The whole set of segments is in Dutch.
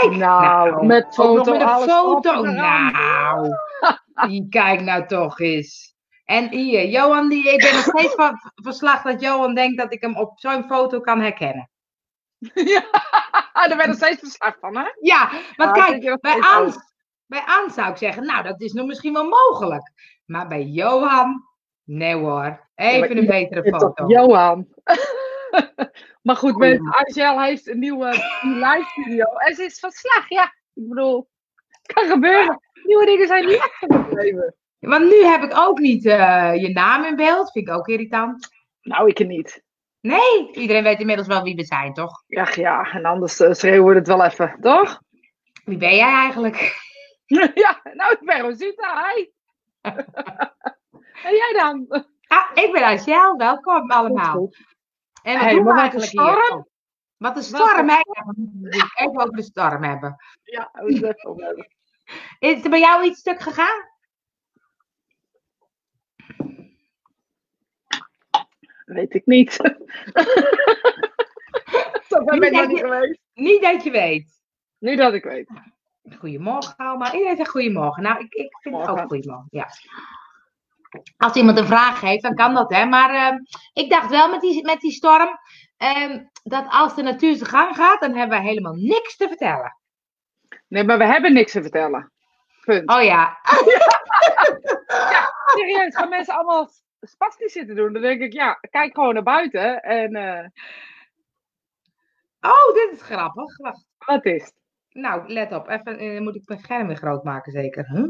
Kijk! Nou, met ook foto, met een foto. Nou, kijk nou toch eens. En hier, Johan, die, ik ben nog steeds van verslag dat Johan denkt dat ik hem op zo'n foto kan herkennen. Ja, daar werd er steeds verslag van, hè? Ja, want Ja, kijk, bij Ans, bij Ans zou ik zeggen, nou, dat is nog misschien wel mogelijk. Maar bij Johan, nee hoor, even een betere foto. Johan. maar goed, met. Angel heeft een nieuwe live video. En ze is van slag, ja. Ik bedoel, kan gebeuren. Nieuwe dingen zijn niet afgebleven. Want nu heb ik ook niet eh, je naam in beeld, vind ik ook irritant. Nou, ik niet. Nee, iedereen weet inmiddels wel wie we zijn, toch? Ja, ja, en anders eh, schreeuwen we het wel even, toch? Wie ben jij eigenlijk? ja, nou, ik ben Rosita, hi. en jij dan? Ah, ik ben Angel, welkom allemaal. Goed. En wat Hey, doen we eigenlijk storm. Wat een storm, hè? Even over de storm hebben. Ja, we over hebben. Is er bij jou iets stuk gegaan? Weet ik niet. Dat ben ik Niet nog dat niet je- geweest. Niet dat je weet. Nu dat ik weet. Goedemorgen allemaal. Iedereen zegt goedemorgen. Nou, ik, ik vind het ook Morgen. goedemorgen. Ja. Als iemand een vraag heeft, dan kan dat, hè. Maar ehm, ik dacht wel met die, met die storm, ehm, dat als de natuur zijn gang gaat, dan hebben wij helemaal niks te vertellen. Nee, maar we hebben niks te vertellen. Punt. Oh ja. Serieus, gaan mensen allemaal spastisch zitten doen? Dan denk ik, ja, kijk gewoon naar buiten. En eh, Oh, dit is grappig. Wacht. wat is het? Nou, let op. Even, eh, moet ik mijn scherm weer groot maken, zeker. Huh?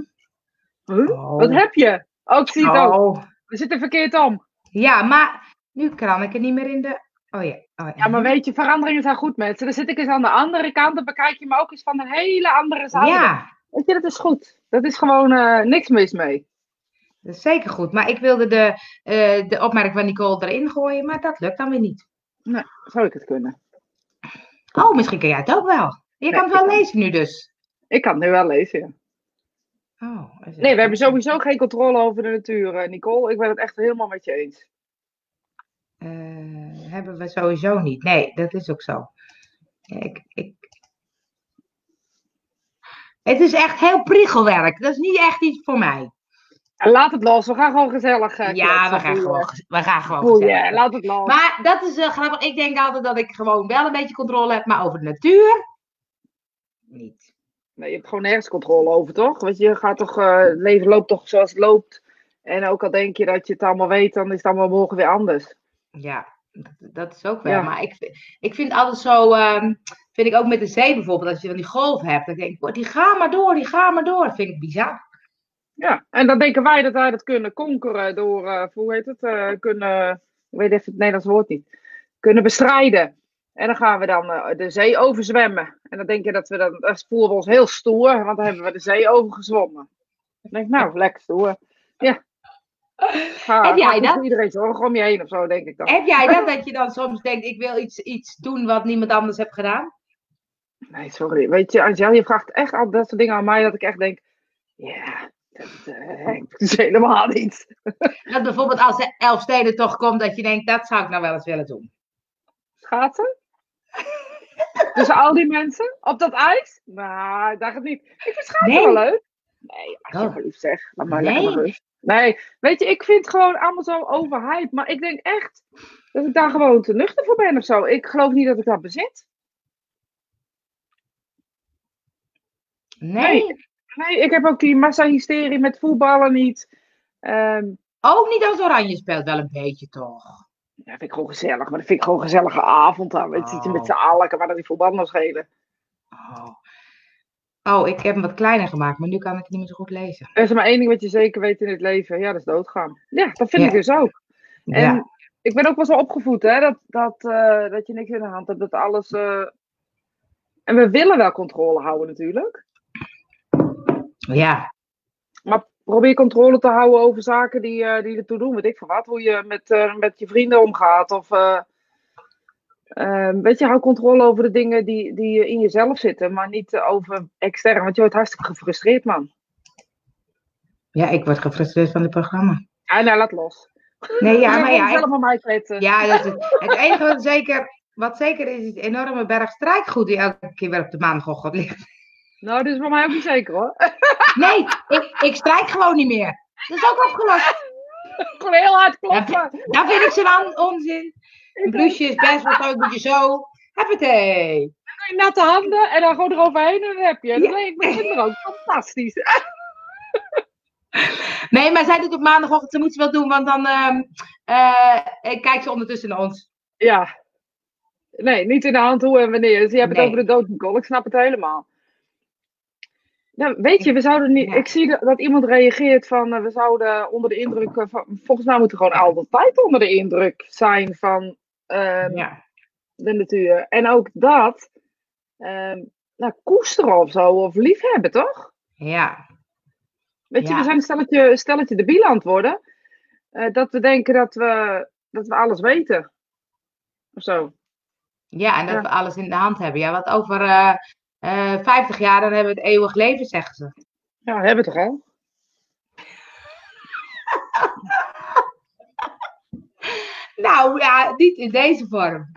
Huh? Oh. Wat heb je? Oh, ik zie het ook. Oh. We zitten verkeerd om. Ja, maar nu kan ik er niet meer in de... Oh ja. Oh, ja. Ja, maar weet je, veranderingen zijn goed, mensen. Dan zit ik eens aan de andere kant en bekijk je me ook eens van een hele andere zijde. Ja, Weet je, dat is goed. Dat is gewoon eh, niks mis mee. dat is zeker goed. Maar ik wilde de, eh, de opmerking van Nicole erin gooien, maar dat lukt dan weer niet. Zou ik het kunnen? Oh, misschien kan jij het ook wel. Je Nee, kan het wel kan- lezen nu dus. Ik kan het nu wel lezen, ja. Oh, Nee, we hebben sowieso geen controle over de natuur, eh, Nicole. Ik ben het echt helemaal met je eens. Eh, hebben we sowieso niet. Nee, dat is ook zo. Ik, ik... Het is echt heel priegelwerk. Dat is niet echt iets voor mij. Laat het los, we gaan gewoon gezellig eh, ja, we gaan Boeien. gewoon, we gaan gewoon Boeien, gezellig. laat het los. Maar dat is eh, grappig. Ik denk altijd dat ik gewoon wel een beetje controle heb, maar over de natuur niet. Je hebt gewoon nergens controle over, toch? Want je gaat toch, eh, het leven loopt toch zoals het loopt. En ook al denk je dat je het allemaal weet, dan is het allemaal morgen weer anders. Ja, dat, is ook wel. Ja. Maar ik, vind- ik vind altijd zo, ehm, vind ik ook met de zee bijvoorbeeld, als je dan die golf hebt, dan denk ik, "Oh, die gaan maar door, die gaan maar door. Dat vind ik bizar. Ja, en dan denken wij dat wij dat kunnen konkeren door, eh, hoe heet het, eh, kunnen, ik weet even het Nederlands woord niet, kunnen bestrijden. En dan gaan we dan eh, de zee overzwemmen. En dan denk je dat we dan, dan voelen we ons heel stoer, want dan hebben we de zee overgezwommen. Dan denk ik, nou, lekker stoer. Ja. Ga, Heb jij dat? iedereen zorgen om je heen of zo, denk ik dan. Heb jij dat, dat je dan soms denkt, ik wil iets, iets doen wat niemand anders heeft gedaan? Nee, sorry. Weet je, Angel, je vraagt echt al dat soort dingen aan mij dat ik echt denk, ja, dat eh, heb ik dus helemaal niet. Dat bijvoorbeeld als de Elfsteden toch komt, dat je denkt, dat zou ik nou wel eens willen doen. Schaatsen? Tussen al die mensen op dat ijs? Nou, ik dacht het niet. Ik vind schaatsen Nee. wel leuk. Nee, alsjeblieft zeg. Laat maar lekker Nee. maar rust. Nee, weet je, ik vind het gewoon allemaal zo overhyped. Maar ik denk echt dat ik daar gewoon te nuchter voor ben of zo. Ik geloof niet dat ik dat bezit. Nee, Nee, ik heb ook die massa-hysterie met voetballen niet. Ehm, ook niet als Oranje speelt, wel een beetje toch. Ja, vind ik gewoon gezellig. Maar dat vind ik gewoon een gezellige avond dan. Weet je, zit je met z'n allen, maar dat die voetballen nog schelen. Oh. oh, ik heb hem wat kleiner gemaakt, maar nu kan ik het niet meer zo goed lezen. Er is maar één ding wat je zeker weet in het leven. Ja, dat is doodgaan. Ja, dat vind Ja. ik dus ook. En Ja, ik ben ook wel zo opgevoed, hè, dat, dat, eh, dat je niks in de hand hebt, dat alles. eh, En we willen wel controle houden, natuurlijk. ja. Maar probeer controle te houden over zaken die, eh, die ertoe doen. Weet ik van wat, hoe je met, eh, met je vrienden omgaat. Of. eh, weet je, hou controle over de dingen die, die in jezelf zitten, maar niet over extern. Want je wordt hartstikke gefrustreerd, man. ja, ik word gefrustreerd van dit programma. Ja, nou, laat los. Nee, ja, maar ja, zelf mij kletsen. ja dat is, het enige wat zeker, wat zeker is, is die enorme berg strijkgoed die elke keer weer op de maandagochtend ligt. Nou, dat is bij mij ook niet zeker hoor. Nee, ik, ik strijk gewoon niet meer. Dat is ook opgelost. Gewoon heel hard Dan kloppen. vind, dan vind ik ze dan onzin. Een blouseje is best wel zo, moet je zo. Huppatee. Natte handen en dan gewoon eroverheen en dan heb je. Dat leek mijn kinderen ook fantastisch. Nee, maar zij doet op maandagochtend, ze moet ze wel doen, want dan ehm eh, kijkt ze ondertussen naar ons. Ja. Nee, niet in de hand hoe en wanneer. Dus je hebt Nee. het over de doodnicol. Ik snap het helemaal. Nou, weet je, we zouden niet. Ja. Ik zie dat, iemand reageert van. eh, we zouden onder de indruk. van, volgens mij moeten we gewoon altijd onder de indruk zijn van ehm, Ja. de natuur. En ook dat. ehm, nou, koesteren of zo. Of liefhebben, toch? Ja. Weet je, Ja. we zijn een stelletje, stelletje debiel aan het worden. eh, dat we denken dat we, dat we alles weten. Of zo. Ja, en dat we alles in de hand hebben. Ja, want over eh 50 jaar dan hebben we het eeuwig leven, zeggen ze. Ja, hebben we toch al? Nou ja, niet in deze vorm.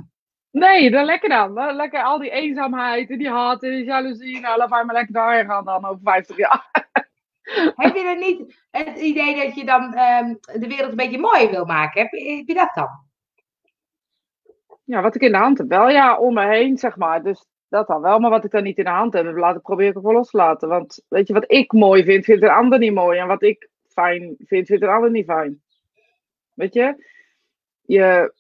Nee, dan lekker dan. Dan Lekker al die eenzaamheid en die haat en die jaloezie. Nou, laat maar lekker daarheen gaan dan over 50 jaar. Heb je dan niet het idee dat je dan ehm, de wereld een beetje mooier wil maken? Heb je, heb je dat dan? Ja, wat ik in de hand heb, wel ja, om me heen, zeg maar. Dus dat dan wel. Maar wat ik dan niet in de hand heb, laat ik probeer ik ook wel los te laten. Want weet je, wat ik mooi vind, vindt een ander niet mooi. En wat ik fijn vind, vindt een ander niet fijn. Weet je? Je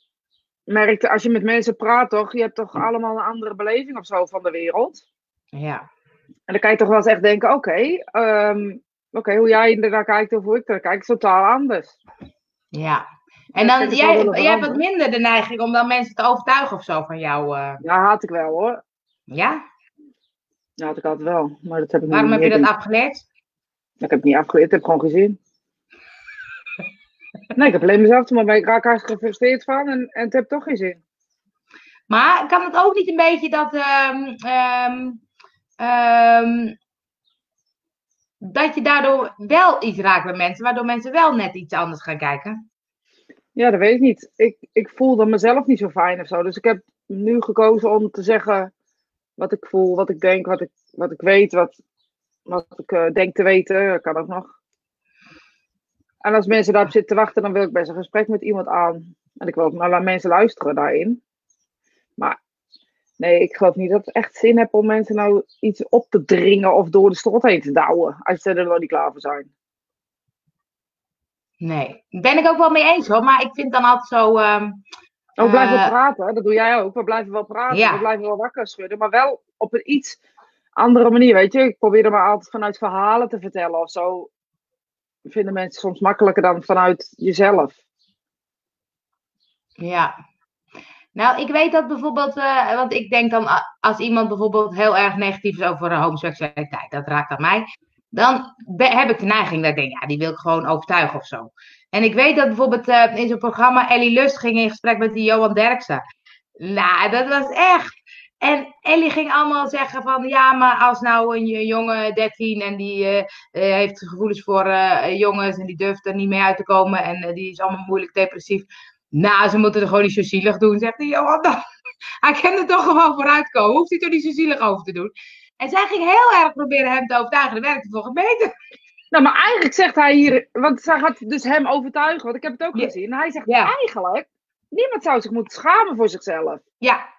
merkt, als je met mensen praat toch, je hebt toch allemaal een andere beleving of zo van de wereld. Ja. En dan kan je toch wel eens echt denken, oké, ehm, oké, hoe jij ernaar kijkt of hoe ik er kijk, is totaal anders. Ja. En dan, jij, jij hebt wat minder de neiging om dan mensen te overtuigen of zo van jou. eh, Ja, haat ik wel hoor. Ja? Ja, had ik altijd wel. Maar dat heb ik Waarom niet heb je dat afgeleerd? Ik heb het niet afgeleerd, ik heb gewoon gezien. Nee, ik heb alleen mezelf te maar ik raak hartstikke gefrustreerd van en, en het heeft toch geen zin. Maar kan het ook niet een beetje dat. ehm, ehm, ehm, dat je daardoor wel iets raakt bij mensen, waardoor mensen wel net iets anders gaan kijken? Ja, dat weet ik niet. Ik, ik voel dan mezelf niet zo fijn of zo. Dus ik heb nu gekozen om te zeggen wat ik voel, wat ik denk, wat ik, wat ik weet, wat, wat ik eh, denk te weten. Kan ook nog. En als mensen daarop zitten te wachten, dan wil ik best een gesprek met iemand aan. En ik wil ook naar mensen luisteren daarin. Maar nee, ik geloof niet dat het echt zin heeft om mensen nou iets op te dringen of door de strot heen te douwen. Als ze er nog niet klaar voor zijn. Nee, ben ik ook wel mee eens hoor, maar ik vind dan altijd zo. ehm, Oh, we blijven wel Eh, praten, dat doe jij ook. We blijven wel praten, Ja. we blijven wel wakker schudden, maar wel op een iets andere manier, weet je. Ik probeer er maar altijd vanuit verhalen te vertellen of zo. Vinden mensen soms makkelijker dan vanuit jezelf. Ja. Nou, ik weet dat bijvoorbeeld, eh, want ik denk dan, als iemand bijvoorbeeld heel erg negatief is over homoseksualiteit, dat raakt aan mij, dan heb ik de neiging dat ik denk, ja, die wil ik gewoon overtuigen of zo. En ik weet dat bijvoorbeeld eh, in zo'n programma Ellie Lust ging in gesprek met die Johan Derksen. Nou, dat was echt. En Ellie ging allemaal zeggen van, ja, maar als nou een jongen 13 en die eh, eh, heeft gevoelens voor jongens en die durft er niet mee uit te komen en die is allemaal moeilijk depressief. Nou, ze moeten er gewoon niet zo zielig doen, zegt die Johan. Hij kan er toch gewoon vooruitkomen. Hoeft hij toch niet zo zielig over te doen. En zij ging heel erg proberen hem te overtuigen. Dat werkte voor beter. Nou, maar eigenlijk zegt hij hier, want zij gaat dus hem overtuigen, want ik heb het ook gezien. En hij zegt Ja. eigenlijk, niemand zou zich moeten schamen voor zichzelf. Ja,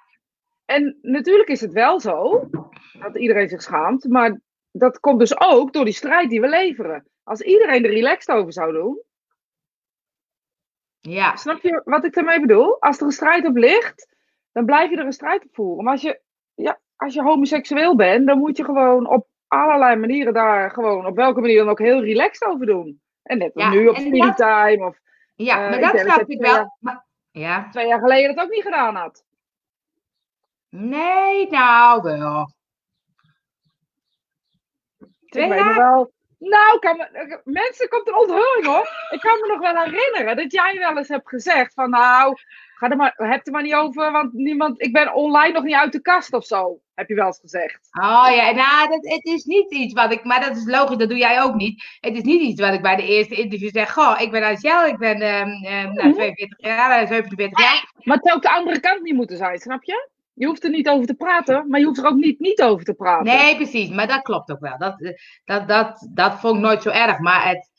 En natuurlijk is het wel zo dat iedereen zich schaamt, maar dat komt dus ook door die strijd die we leveren. Als iedereen er relaxed over zou doen, ja, Snap je wat ik daarmee bedoel? Als er een strijd op ligt, dan blijf je er een strijd op voeren. Maar als je, ja, als je homoseksueel bent, dan moet je gewoon op allerlei manieren daar gewoon, op welke manier dan ook, heel relaxed over doen. En net Ja, nu op dat- Time of ja. Eh, maar ik dat dat snap ik wel. jaar- Maar, ja. twee jaar geleden dat ook niet gedaan had. Nee, nou wel. Twee ik jaar? wel. Nou, kan me, mensen komt er onthulling hoor. Ik kan me nog wel herinneren dat jij wel eens hebt gezegd van nou, Ga er maar, heb het er maar niet over, want niemand, ik ben online nog niet uit de kast of zo, heb je wel eens gezegd. Oh ja, nou, dat, het is niet iets wat ik, maar dat is logisch, dat doe jij ook niet. Het is niet iets wat ik bij de eerste interview zeg. Goh, ik ben Shell, ik ben um, um, nou, 42 jaar, 47 jaar. Maar het zou ook de andere kant niet moeten zijn, snap je? Je hoeft er niet over te praten, maar je hoeft er ook niet niet over te praten. Nee, precies, maar dat klopt ook wel. Dat, dat, dat, dat vond ik nooit zo erg, maar het,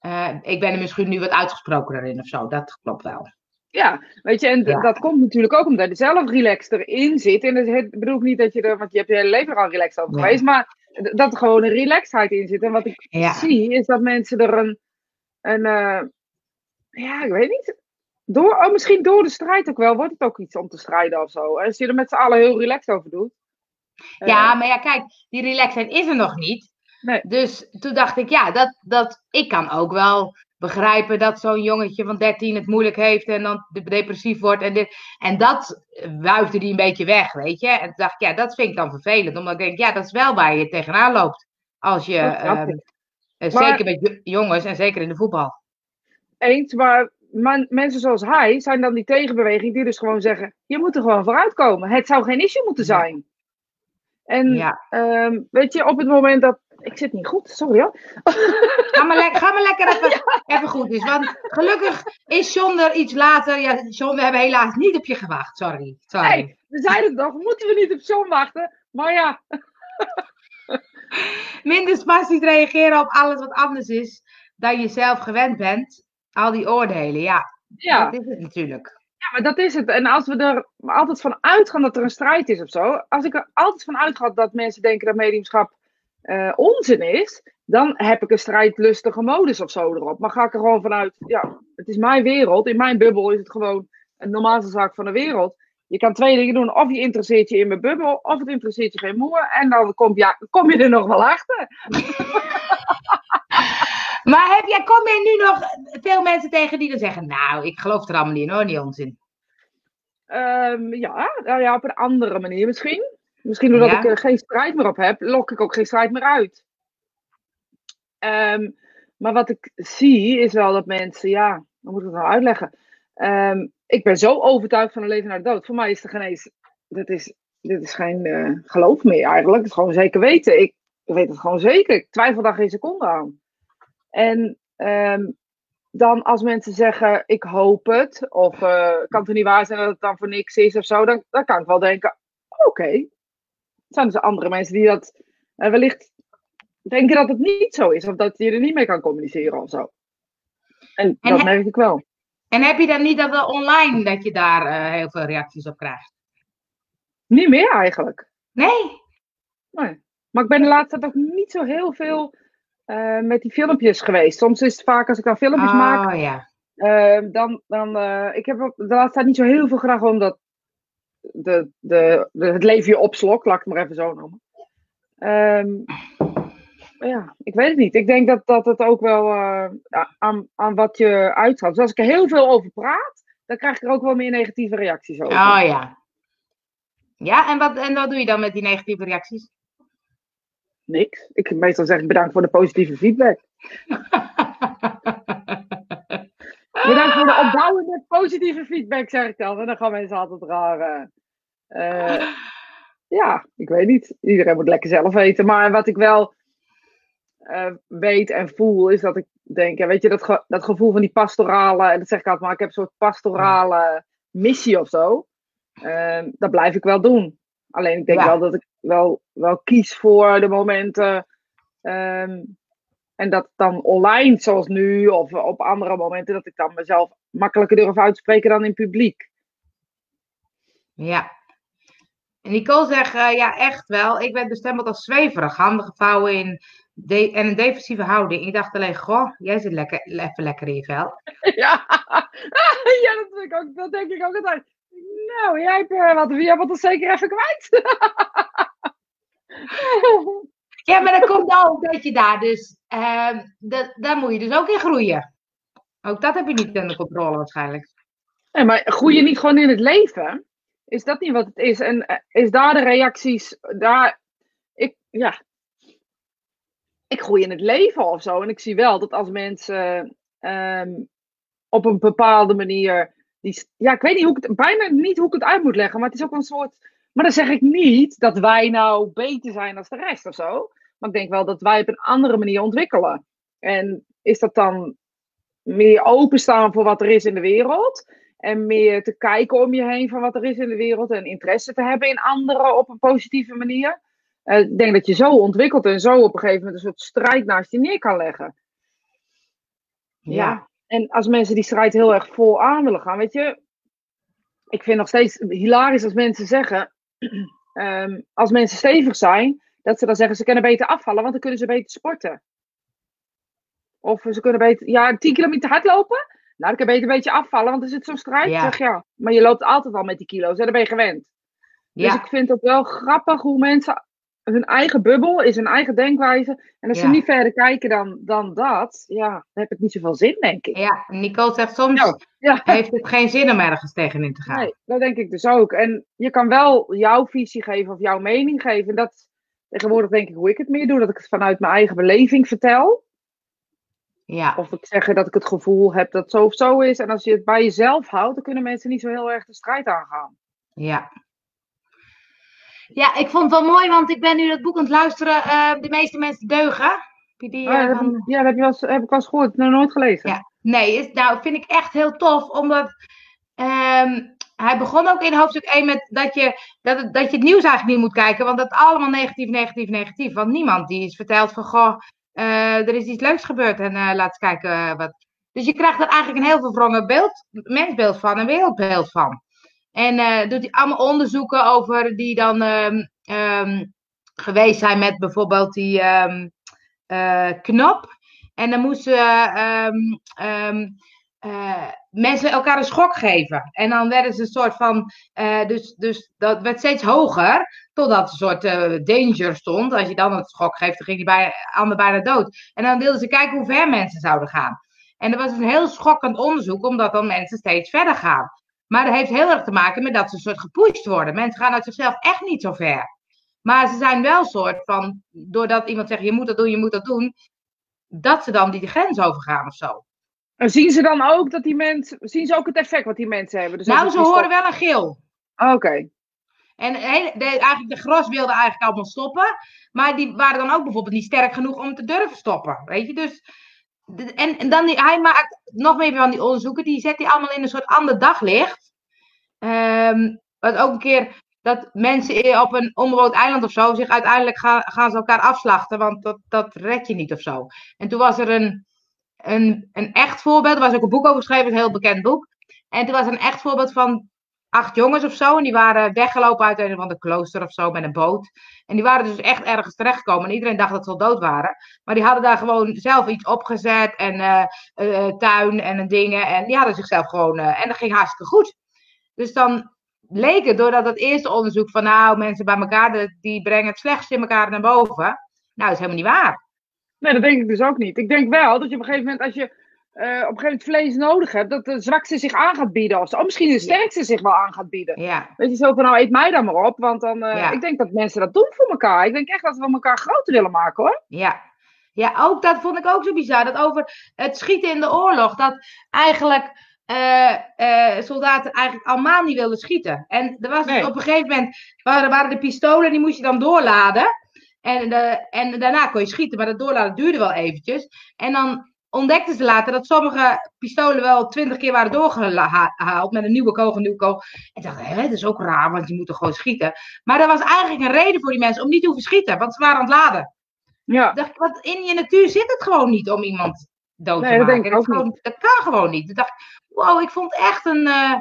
uh, ik ben er misschien nu wat uitgesprokener in of zo, dat klopt wel. Ja, weet je, en ja. dat komt natuurlijk ook omdat je zelf relaxed erin zit. En dat bedoel ik niet dat je er, want je hebt je hele leven al relaxed over geweest, maar dat er gewoon een relaxedheid in zit. En wat ik ja. zie, is dat mensen er een, een uh, ja, ik weet niet, door, oh, misschien door de strijd ook wel, wordt het ook iets om te strijden of zo. Als je er met z'n allen heel relaxed over doet. Ja, uh, maar ja, kijk, die relaxedheid is er nog niet. Nee. Dus toen dacht ik, ja, dat, dat, ik kan ook wel begrijpen dat zo'n jongetje van 13 het moeilijk heeft en dan depressief wordt. En, dit, en dat wuifde die een beetje weg, weet je. En toen dacht ik, ja, dat vind ik dan vervelend. Omdat ik denk, ja, dat is wel waar je tegenaan loopt. Als je, um, maar, zeker met jongens en zeker in de voetbal. Eens, maar man, mensen zoals hij zijn dan die tegenbeweging die dus gewoon zeggen, je moet er gewoon vooruitkomen. Het zou geen issue moeten zijn. En ja. um, weet je, op het moment dat ik zit niet goed, sorry hoor. Ga maar, le ga maar lekker even, ja. even goed. Dus, want gelukkig is John er iets later. Ja, John, we hebben helaas niet op je gewacht. Sorry. sorry. Hey, we zeiden het toch, moeten we niet op John wachten? Maar ja. Minder spastisch reageren op alles wat anders is dan je zelf gewend bent. Al die oordelen, ja. ja. Dat is het natuurlijk. Ja, maar dat is het. En als we er altijd van uitgaan dat er een strijd is of zo. Als ik er altijd van uitga dat mensen denken dat mediumschap uh, onzin is, dan heb ik een strijdlustige modus of zo erop. Maar ga ik er gewoon vanuit, ja, het is mijn wereld. In mijn bubbel is het gewoon een normaalste zaak van de wereld. Je kan twee dingen doen. Of je interesseert je in mijn bubbel, of het interesseert je geen moer. En dan kom je, kom je er nog wel achter. maar heb jij, kom je nu nog veel mensen tegen die dan zeggen, nou, ik geloof er allemaal niet in hoor, die onzin. Um, ja, nou ja, op een andere manier misschien. Misschien doordat ja. ik er geen strijd meer op heb, lok ik ook geen strijd meer uit. Um, maar wat ik zie is wel dat mensen, ja, hoe moet ik het nou uitleggen? Um, ik ben zo overtuigd van een leven naar de dood. Voor mij is er geen eens, dit is, dit is geen uh, geloof meer eigenlijk. Het is gewoon zeker weten. Ik weet het gewoon zeker. Ik twijfel daar geen seconde aan. En um, dan als mensen zeggen, ik hoop het, of uh, kan het niet waar zijn dat het dan voor niks is of zo, dan, dan kan ik wel denken, oké, okay, zijn dus andere mensen die dat uh, wellicht denken dat het niet zo is. Of dat je er niet mee kan communiceren of zo. En, en dat merk ik wel. En heb je dan niet dat wel online dat je daar uh, heel veel reacties op krijgt? Niet meer eigenlijk. Nee? Nee. Maar ik ben de laatste tijd ook niet zo heel veel uh, met die filmpjes geweest. Soms is het vaak als ik dan filmpjes oh, maak. Ja. dan, dan, ik heb de laatste tijd niet zo heel veel graag omdat de, de, de, het leven je opslokt, laat ik het maar even zo noemen. Um, ja, ik weet het niet. Ik denk dat, dat het ook wel uh, aan, aan wat je uitgaat. Dus als ik er heel veel over praat, dan krijg ik er ook wel meer negatieve reacties over. Oh ja. Ja, en wat, en wat doe je dan met die negatieve reacties? Niks. Ik meestal zeg ik bedankt voor de positieve feedback. Bedankt voor de opbouwende positieve feedback, zeg ik dan. En dan gaan mensen altijd raar. Uh, uh, ja, ik weet niet. Iedereen moet lekker zelf weten. Maar wat ik wel uh, weet en voel, is dat ik denk, ja, weet je, dat, ge dat gevoel van die pastorale, en dat zeg ik altijd maar, ik heb een soort pastorale missie of zo. dat blijf ik wel doen. Alleen ik denk ja. wel dat ik wel, wel kies voor de momenten. Um, en dat dan online, zoals nu, of op andere momenten, dat ik dan mezelf makkelijker durf uitspreken dan in publiek. Ja. En Nicole zegt, uh, ja, echt wel. Ik ben bestempeld als zweverig, handen gevouwen in de en een defensieve houding. Ik dacht alleen, goh, jij zit lekker, even lekker in je vel. Ja, ja dat, denk ik ook, dat denk ik ook altijd. Nou, jij hebt, uh, wat, jij wordt er zeker even kwijt. Ja, maar dat komt ook dat je daar dus, uh, dat, daar moet je dus ook in groeien. Ook dat heb je niet in de controle waarschijnlijk. Nee, maar groei je niet gewoon in het leven? Is dat niet wat het is? En uh, is daar de reacties, daar, ik, ja, ik groei in het leven of zo. En ik zie wel dat als mensen um, op een bepaalde manier die, ja, ik weet niet hoe ik het, bijna niet hoe ik het uit moet leggen, maar het is ook een soort, maar dan zeg ik niet dat wij nou beter zijn dan de rest of zo. Maar ik denk wel dat wij op een andere manier ontwikkelen. En is dat dan meer openstaan voor wat er is in de wereld? En meer te kijken om je heen van wat er is in de wereld en interesse te hebben in anderen op een positieve manier? Uh, ik denk dat je zo ontwikkelt en zo op een gegeven moment een soort strijd naast je neer kan leggen. Ja. ja. En als mensen die strijd heel erg vol aan willen gaan, weet je, ik vind nog steeds hilarisch als mensen zeggen, um, als mensen stevig zijn, dat ze dan zeggen ze kunnen beter afvallen, want dan kunnen ze beter sporten. Of ze kunnen beter, ja, 10 kilometer hardlopen. Nou, dan kan je beter een beetje afvallen, want er zit zo'n strijd. Ja. Zeg, ja. Maar je loopt altijd al met die kilo's, en dan ben je gewend. Dus ik vind het wel grappig hoe mensen hun eigen bubbel is hun eigen denkwijze. En als ze niet verder kijken dan, dan dat, ja, dan heb ik niet zoveel zin, denk ik. Ja, Nicole zegt soms ja. heeft het geen zin om ergens tegenin te gaan. Nee, dat denk ik dus ook. En je kan wel jouw visie geven of jouw mening geven. Dat tegenwoordig denk ik hoe ik het meer doe, dat ik het vanuit mijn eigen beleving vertel. Ja. Of ik zeg dat ik het gevoel heb dat het zo of zo is. En als je het bij jezelf houdt, dan kunnen mensen niet zo heel erg de strijd aangaan. Ja, ja, ik vond het wel mooi, want ik ben nu dat boek aan het luisteren. Uh, de meeste mensen deugen. Heb die, uh, ja, van... ja, dat heb, je wel, heb ik wel eens gehoord. Nog nooit gelezen. Ja. Nee, is, nou vind ik echt heel tof. Omdat um, hij begon ook in hoofdstuk 1 met dat je, dat, het, dat je het nieuws eigenlijk niet moet kijken. Want dat is allemaal negatief, negatief, negatief. Want niemand die is verteld van, goh, uh, er is iets leuks gebeurd. En laat eens kijken wat... Dus je krijgt er eigenlijk een heel verwrongen beeld, mensbeeld van, een wereldbeeld van. En uh, doet hij allemaal onderzoeken over die dan um, um, geweest zijn met bijvoorbeeld die um, uh, knop. En dan moesten uh, mensen elkaar een schok geven. En dan werden ze een soort van. Dus, dus dat werd steeds hoger. Totdat een soort danger stond. Als je dan een schok geeft, dan ging die bij, ander bijna dood. En dan wilden ze kijken hoe ver mensen zouden gaan. En dat was een heel schokkend onderzoek, omdat dan mensen steeds verder gaan. Maar dat heeft heel erg te maken met dat ze een soort gepusht worden. Mensen gaan uit zichzelf echt niet zo ver. Maar ze zijn wel een soort van, doordat iemand zegt je moet dat doen, je moet dat doen, dat ze dan die grens overgaan of zo. En zien ze dan ook dat die mensen, zien ze ook het effect wat die mensen hebben? Dus nou, ze horen wel een gil. Oké. En de, eigenlijk de gros wilde eigenlijk allemaal stoppen. Maar die waren dan ook bijvoorbeeld niet sterk genoeg om te durven stoppen. Weet je, dus en, en dan die, hij maakt nog meer van die onderzoeken, die zet hij allemaal in een soort ander daglicht. Um, wat ook een keer dat mensen op een onbewoond eiland of zo zich uiteindelijk gaan, gaan ze elkaar afslachten, want dat, dat red je niet of zo. En toen was er een, een, een echt voorbeeld, er was ook een boek over geschreven, een heel bekend boek. En toen was er een echt voorbeeld van acht jongens of zo. En die waren weggelopen uit een van de klooster of zo met een boot. En die waren dus echt ergens terechtgekomen. En iedereen dacht dat ze al dood waren. Maar die hadden daar gewoon zelf iets opgezet. En uh, tuin en dingen. En die hadden zichzelf gewoon. Uh, en dat ging hartstikke goed. Dus dan leek het, doordat het eerste onderzoek van nou, mensen bij elkaar, die brengen het slechtste in elkaar naar boven. Nou, dat is helemaal niet waar. Nee, dat denk ik dus ook niet. Ik denk wel dat je op een gegeven moment, als je uh, op een gegeven moment vlees nodig hebt, dat de zwakste zich aan gaat bieden. Of, misschien de sterkste zich wel aan gaat bieden. Ja. Weet je, zo van nou eet mij dan maar op. Want dan, uh, ik denk dat mensen dat doen voor elkaar. Ik denk echt dat we elkaar groter willen maken hoor. Ja. Ja, ook dat vond ik ook zo bizar. Dat over het schieten in de oorlog. Dat eigenlijk uh, soldaten eigenlijk allemaal niet wilden schieten. En er was dus op een gegeven moment waren, waren de pistolen, die moest je dan doorladen. En, de, en daarna kon je schieten, maar dat doorladen duurde wel eventjes. En dan ontdekten ze later dat sommige pistolen wel twintig keer waren doorgehaald met een nieuwe kogel, een nieuwe kogel. En dachten, hè, dat is ook raar, want je moet er gewoon schieten. Maar er was eigenlijk een reden voor die mensen om niet te hoeven schieten, want ze waren aan het laden. Ja. Ik dacht, wat in je natuur zit het gewoon niet om iemand dood te maken. Dat, denk ik ook gewoon, dat kan gewoon niet. Ik dacht, wow, ik vond echt een, uh,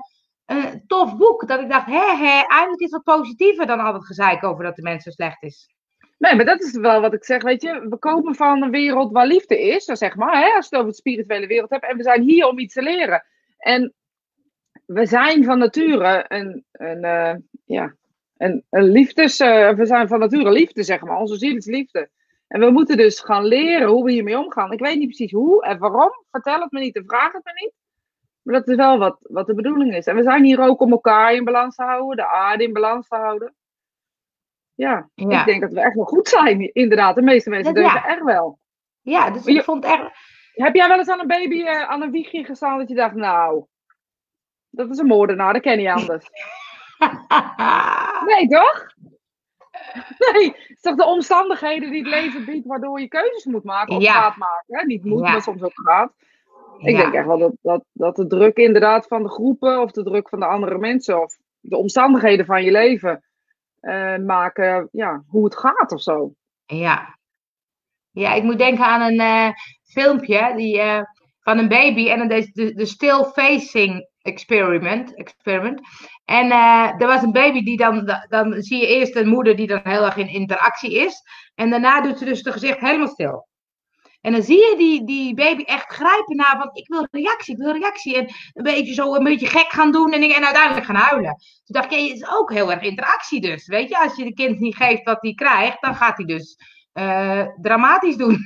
een tof boek. Dat ik dacht, hè, hè, eindelijk is wat positiever dan al het gezeik over dat de mensen slecht is. Nee, maar dat is wel wat ik zeg, weet je. We komen van een wereld waar liefde is, zeg maar, hè, als je het over de spirituele wereld hebt. En we zijn hier om iets te leren. En we zijn van nature een, een, uh, ja, een, een liefdes... Uh, we zijn van nature liefde, zeg maar. Onze ziel liefde. En we moeten dus gaan leren hoe we hiermee omgaan. Ik weet niet precies hoe en waarom. Vertel het me niet en vraag het me niet. Maar dat is wel wat, wat de bedoeling is. En we zijn hier ook om elkaar in balans te houden, de aarde in balans te houden. Ja, ik denk dat we echt wel goed zijn, inderdaad. De meeste mensen denken ja. echt wel. Ja, dus ik vond echt... Heb jij wel eens aan een baby, uh, aan een wiegje gestaan dat je dacht, nou... Dat is een moordenaar, dat ken je anders. Nee, toch? Nee, het is toch de omstandigheden die het leven biedt, waardoor je keuzes moet maken of Ja. gaat maken. Hè? Niet moet, maar soms ook gaat. Ik denk echt wel dat, dat, dat de druk inderdaad van de groepen of de druk van de andere mensen of de omstandigheden van je leven eh, maken ja, hoe het gaat of zo. Ja. Ja, ik moet denken aan een eh, filmpje die, eh, van een baby en de, de, de still facing experiment. experiment. En er was een baby die dan, dan zie je eerst een moeder die dan heel erg in interactie is. En daarna doet ze dus het gezicht helemaal stil. En dan zie je die, die baby echt grijpen naar, want ik wil reactie, ik wil reactie. En een beetje zo een beetje gek gaan doen en, en uiteindelijk gaan huilen. Toen dacht ik, het is ook heel erg interactie dus. Weet je, als je de kind niet geeft wat hij krijgt, dan gaat hij dus eh, dramatisch doen.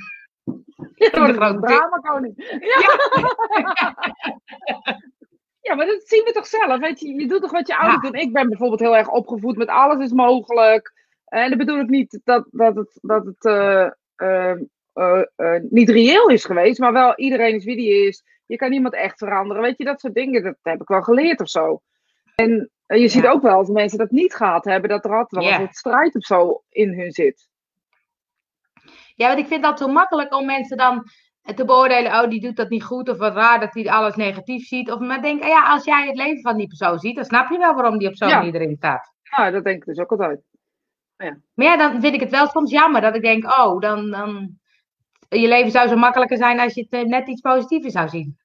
Ja, maar dat is grote een dramakoning. Ja. ja, maar dat zien we toch zelf. Weet je, je doet toch wat je ouders Ja. doen. Ik ben bijvoorbeeld heel erg opgevoed met alles is mogelijk. En dat bedoel ik niet dat, dat het, dat het eh, eh, eh, eh, niet reëel is geweest, maar wel iedereen is wie die is. Je kan niemand echt veranderen. Weet je, dat soort dingen, dat heb ik wel geleerd of zo. En eh, je ziet Ja. ook wel als mensen dat niet gehad hebben, dat er altijd wel Ja. soort strijd of zo in hun zit. Ja, want ik vind dat zo makkelijk om mensen dan te beoordelen. Oh, die doet dat niet goed. Of wat raar dat hij alles negatief ziet. Of maar denk, ja, als jij het leven van die persoon ziet, dan snap je wel waarom die op zo'n Ja. manier erin staat. Ja, dat denk ik dus ook altijd. Maar ja, dan vind ik het wel soms jammer dat ik denk, oh, dan, dan je leven zou zo makkelijker zijn als je het eh, net iets positiever zou zien.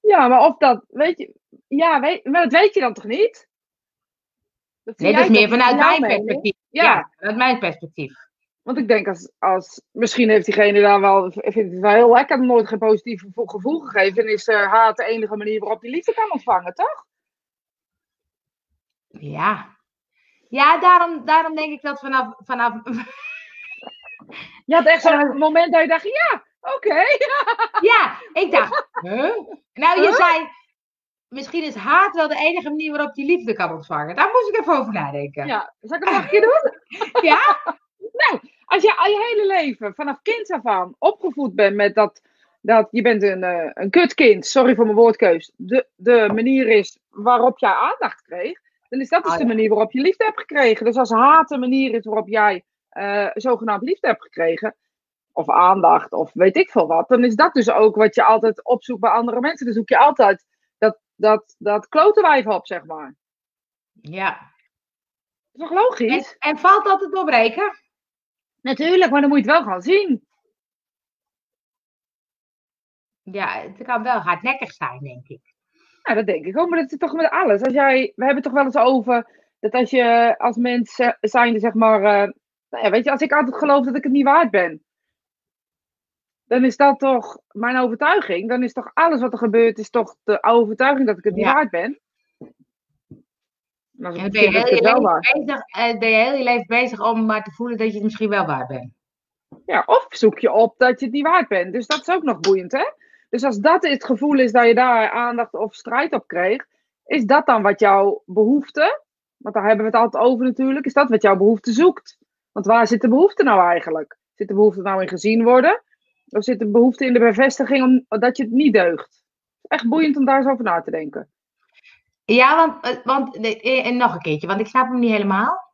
Ja, maar of dat, weet je, ja, weet, maar dat weet je dan toch niet? Dat Nee, dat is meer vanuit mijn perspectief. Ja. Ja, vanuit mijn perspectief. Want ik denk, als, als, misschien heeft diegene daar wel, vindt het wel heel lekker, nooit geen positief gevoel, gegeven. En is haat de enige manier waarop je liefde kan ontvangen, toch? Ja. Ja, daarom, daarom denk ik dat vanaf, vanaf Je had echt zo'n moment dat je dacht, ja, oké. Ja, ik dacht, huh? Nou, je Huh? zei, misschien is haat wel de enige manier waarop je liefde kan ontvangen. Daar moest ik even over nadenken. Ja, zal ik het nog een keer doen? Ja? Nou, als je al je hele leven, vanaf kind af aan, opgevoed bent met dat, dat je bent een, eh, een kutkind, sorry voor mijn woordkeus, de, de manier is waarop jij aandacht kreeg, dan is dat dus Oh, de manier waarop je liefde hebt gekregen. Dus als haat de manier is waarop jij eh, zogenaamd liefde hebt gekregen, of aandacht, of weet ik veel wat, dan is dat dus ook wat je altijd opzoekt bij andere mensen. Dan zoek je altijd dat, dat, dat klotenwijf op, zeg maar. Ja. Dat is toch logisch? En, en valt dat te doorbreken? Natuurlijk, maar dan moet je het wel gaan zien. Ja, het kan wel hardnekkig zijn, denk ik. Ja, dat denk ik ook. Maar dat is toch met alles. Als jij, we hebben het toch wel eens over dat als je als mens eh, zijnde, zeg maar, eh, nou ja, weet je, als ik altijd geloof dat ik het niet waard ben, dan is dat toch mijn overtuiging. Dan is toch alles wat er gebeurt, is toch de overtuiging dat ik het niet Ja. waard ben. En dan ben je, heel je wel bezig, eh, ben je heel je leven bezig om maar te voelen dat je het misschien wel waard bent. Ja, of zoek je op dat je het niet waard bent. Dus dat is ook nog boeiend, hè? Dus als dat het gevoel is dat je daar aandacht of strijd op kreeg, is dat dan wat jouw behoefte, want daar hebben we het altijd over natuurlijk, is dat wat jouw behoefte zoekt? Want waar zit de behoefte nou eigenlijk? Zit de behoefte nou in gezien worden? Of zit de behoefte in de bevestiging om, dat je het niet deugt? Echt boeiend om daar eens over na te denken. Ja, want, eh, want eh, en nog een keertje, want ik snap hem niet helemaal.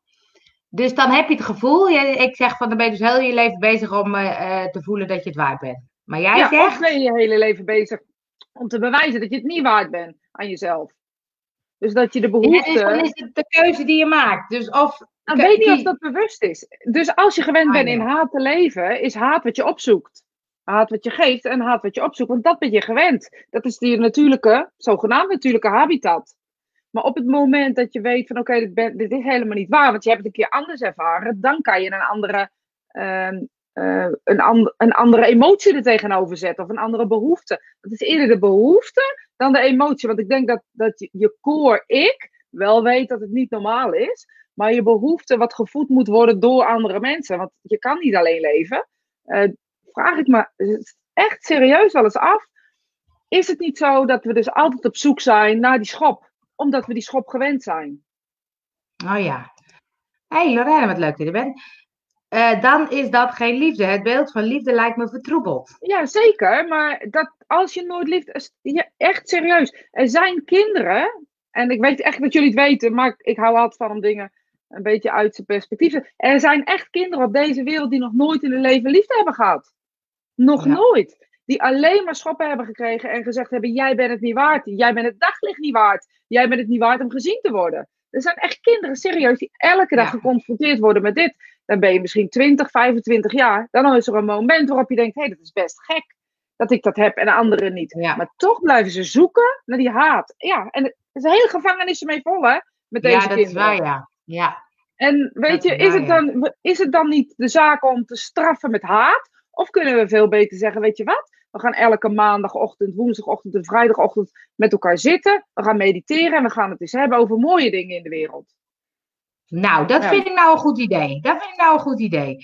Dus dan heb je het gevoel, ik zeg van dan ben je dus heel je leven bezig om eh, te voelen dat je het waard bent. Maar jij Ja, zegt, of ben je je hele leven bezig om te bewijzen dat je het niet waard bent aan jezelf. Dus dat je de ja, behoefte... dus dan is het de keuze die je maakt. Dus of Ik weet niet of dat bewust is. Dus als je gewend Ah, bent in haat te leven, is haat wat je opzoekt. Haat wat je geeft en haat wat je opzoekt. Want dat ben je gewend. Dat is die natuurlijke, zogenaamd natuurlijke habitat. Maar op het moment dat je weet van oké, dit, ben- dit is helemaal niet waar, want je hebt het een keer anders ervaren, dan kan je een andere, ehm, eh, een, and- een andere emotie er tegenover zetten of een andere behoefte. Dat is eerder de behoefte dan de emotie. Want ik denk dat, dat je, je core ik wel weet dat het niet normaal is, maar je behoefte wat gevoed moet worden door andere mensen. Want je kan niet alleen leven. Eh, vraag ik me echt serieus wel eens af. Is het niet zo dat we dus altijd op zoek zijn naar die schop? Omdat we die schop gewend zijn. Oh ja. Hey, Lorraine, wat leuk dat je er bent. eh, dan is dat geen liefde. Het beeld van liefde lijkt me vertroebeld. Ja, zeker. Maar dat, als je nooit liefde... Ja, echt serieus. Er zijn kinderen... En ik weet echt dat jullie het weten, maar ik hou altijd van om dingen een beetje uit zijn perspectief. Er zijn echt kinderen op deze wereld die nog nooit in hun leven liefde hebben gehad. Nog nooit. Die alleen maar schoppen hebben gekregen en gezegd hebben: Jij bent het niet waard. Jij bent het daglicht niet waard. Jij bent het niet waard om gezien te worden. Er zijn echt kinderen, serieus, die elke dag geconfronteerd worden met dit. Dan ben je misschien 20, 25 jaar. Dan is er een moment waarop je denkt: hé, hey, dat is best gek dat ik dat heb en anderen niet. Maar toch blijven ze zoeken naar die haat. Ja, en het is een hele gevangenis mee vol, hè? Met deze ja, dat kinderen. is waar, ja. Ja. En weet je, is, het dan, is het dan niet de zaak om te straffen met haat? Of kunnen we veel beter zeggen, weet je wat? We gaan elke maandagochtend, woensdagochtend en vrijdagochtend met elkaar zitten. We gaan mediteren en we gaan het eens hebben over mooie dingen in de wereld. Nou, dat vind ik nou een goed idee. Dat vind ik nou een goed idee.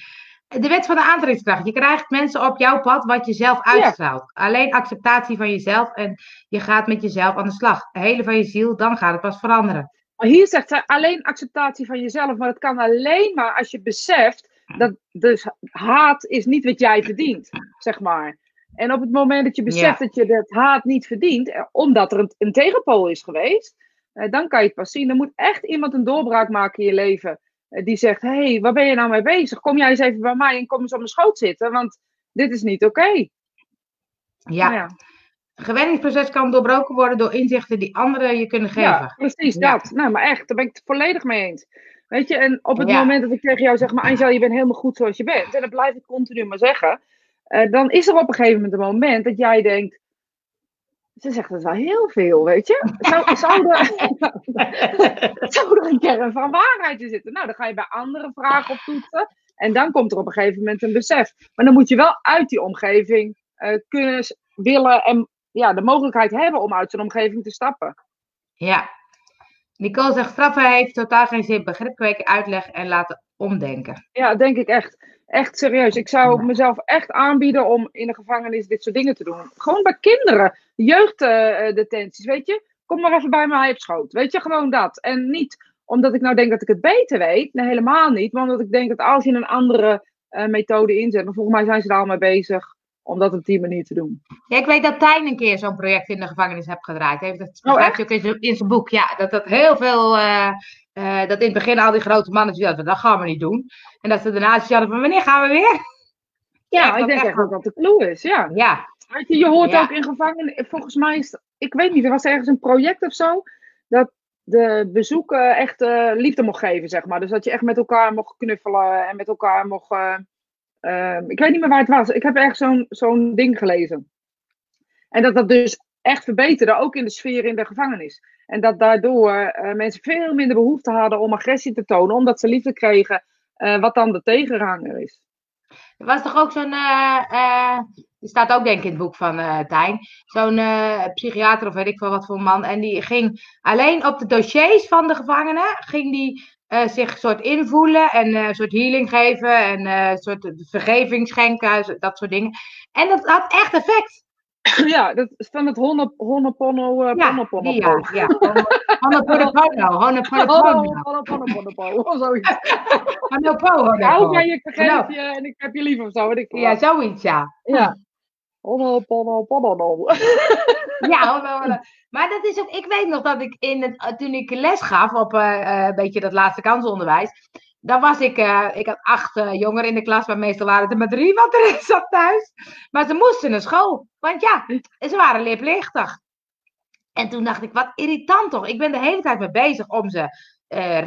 De wet van de aantrekkingskracht. Je krijgt mensen op jouw pad wat je zelf uitstraalt. Alleen acceptatie van jezelf en je gaat met jezelf aan de slag. Hele van je ziel, dan gaat het pas veranderen. Maar hier zegt zij alleen acceptatie van jezelf. Maar het kan alleen maar als je beseft dat dus haat is niet wat jij verdient, zeg maar. En op het moment dat je beseft dat je dat haat niet verdient, eh, omdat er een, een tegenpool is geweest, eh, dan kan je het pas zien. Er moet echt iemand een doorbraak maken in je leven. Eh, die zegt: Hé, hey, waar ben je nou mee bezig? Kom jij eens even bij mij en kom eens op mijn schoot zitten, want dit is niet oké. Ja. Nou ja. Gewenningsproces kan doorbroken worden door inzichten die anderen je kunnen geven. Ja, precies dat. Nou, maar echt, daar ben ik het volledig mee eens. Weet je, en op het moment dat ik tegen jou zeg, maar Angel, je bent helemaal goed zoals je bent, en dat blijf ik continu maar zeggen, uh, dan is er op een gegeven moment een moment dat jij denkt, ze zegt het wel heel veel, weet je. Zou, zou, er, zou er een kern van waarheid in zitten? Nou, dan ga je bij andere vragen op toetsen. En dan komt er op een gegeven moment een besef. Maar dan moet je wel uit die omgeving uh, kunnen, willen en ja, de mogelijkheid hebben om uit zijn omgeving te stappen. Ja. Nicole zegt, straffen heeft totaal geen zin. Begrip kweken, uitleg en laten omdenken. Ja, denk ik echt. Echt serieus. Ik zou mezelf echt aanbieden om in de gevangenis dit soort dingen te doen. Gewoon bij kinderen. Jeugddetenties, weet je. Kom maar even bij mij op schoot. Weet je, gewoon dat. En niet omdat ik nou denk dat ik het beter weet. Nee, helemaal niet. Maar omdat ik denk dat als je een andere uh, methode inzet. Maar volgens mij zijn ze daar al mee bezig om dat op die manier te doen. Ja, ik weet dat Tijn een keer zo'n project in de gevangenis heeft gedraaid. Heeft dat schrijft oh, je ook in zijn boek. Ja, dat dat heel veel. Uh, uh, dat in het begin al die grote mannen zeiden: dat gaan we niet doen. En dat ze daarna hadden van wanneer gaan we weer? Ja, ik denk echt dat dat de clue is. Ja. ja. Je, je hoort ook in gevangenis. Volgens mij is. Ik weet niet, er was ergens een project of zo. Dat de bezoeken echt uh, liefde mocht geven, zeg maar. Dus dat je echt met elkaar mocht knuffelen en met elkaar mocht Ehm, ik weet niet meer waar het was. Ik heb echt zo'n zo'n ding gelezen. En dat dat dus echt verbeterde, ook in de sfeer in de gevangenis. En dat daardoor uh, mensen veel minder behoefte hadden om agressie te tonen, omdat ze liefde kregen, uh, wat dan de tegenhanger is. Er was toch ook zo'n, uh, staat ook denk ik in het boek van Tijn, zo'n psychiater of weet ik veel wat voor man. En die ging alleen op de dossiers van de gevangenen, ging die uh, zich een soort invoelen en uh, een soort healing geven en uh, een soort vergeving schenken, dat soort dingen. En dat had echt effect. Ja, dat is van het Honopono uh, ja, Ja, ja. Honopono, Honopono. Honopono, zoiets. Honopono. Hou van je, vergeef je en ik heb je lief of zo, weet ik Ja, zoiets, ja. Ja. Ja, maar dat is ook, ik weet nog dat ik in het, toen ik les gaf op uh, een beetje dat laatste kansonderwijs, dan was ik, ik had acht jongeren in de klas, maar meestal waren het er maar drie, want er zat thuis. Maar ze moesten naar school, want ja, ze waren leerplichtig. En toen dacht ik, wat irritant toch. Ik ben de hele tijd mee bezig om ze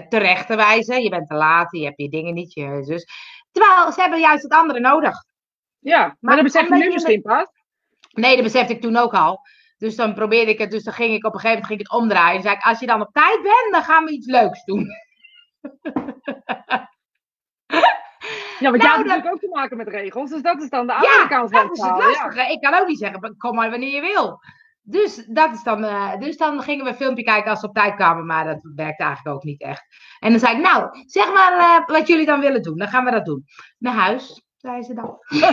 terecht te wijzen. Je bent te laat, je hebt je dingen niet, je zus. Terwijl ze hebben juist het andere nodig. Ja, maar, maar dat besef je nu misschien pas. Nee, dat besefte ik toen ook al. Dus dan probeerde ik het, dus dan ging ik op een gegeven moment ging ik het omdraaien. En zei ik, als je dan op tijd bent, dan gaan we iets leuks doen. Ja, want nou, jij hebt natuurlijk ook te maken met regels, dus dat is dan de andere ja, kant van het verhaal. Dat is het lastige. Ik kan ook niet zeggen, kom maar wanneer je wil. Dus, dat is dan, uh, dus dan gingen we een filmpje kijken als ze op tijd kwamen, maar dat werkte eigenlijk ook niet echt. En dan zei ik, nou, zeg maar uh, wat jullie dan willen doen, dan gaan we dat doen. Naar huis, zei ze dan.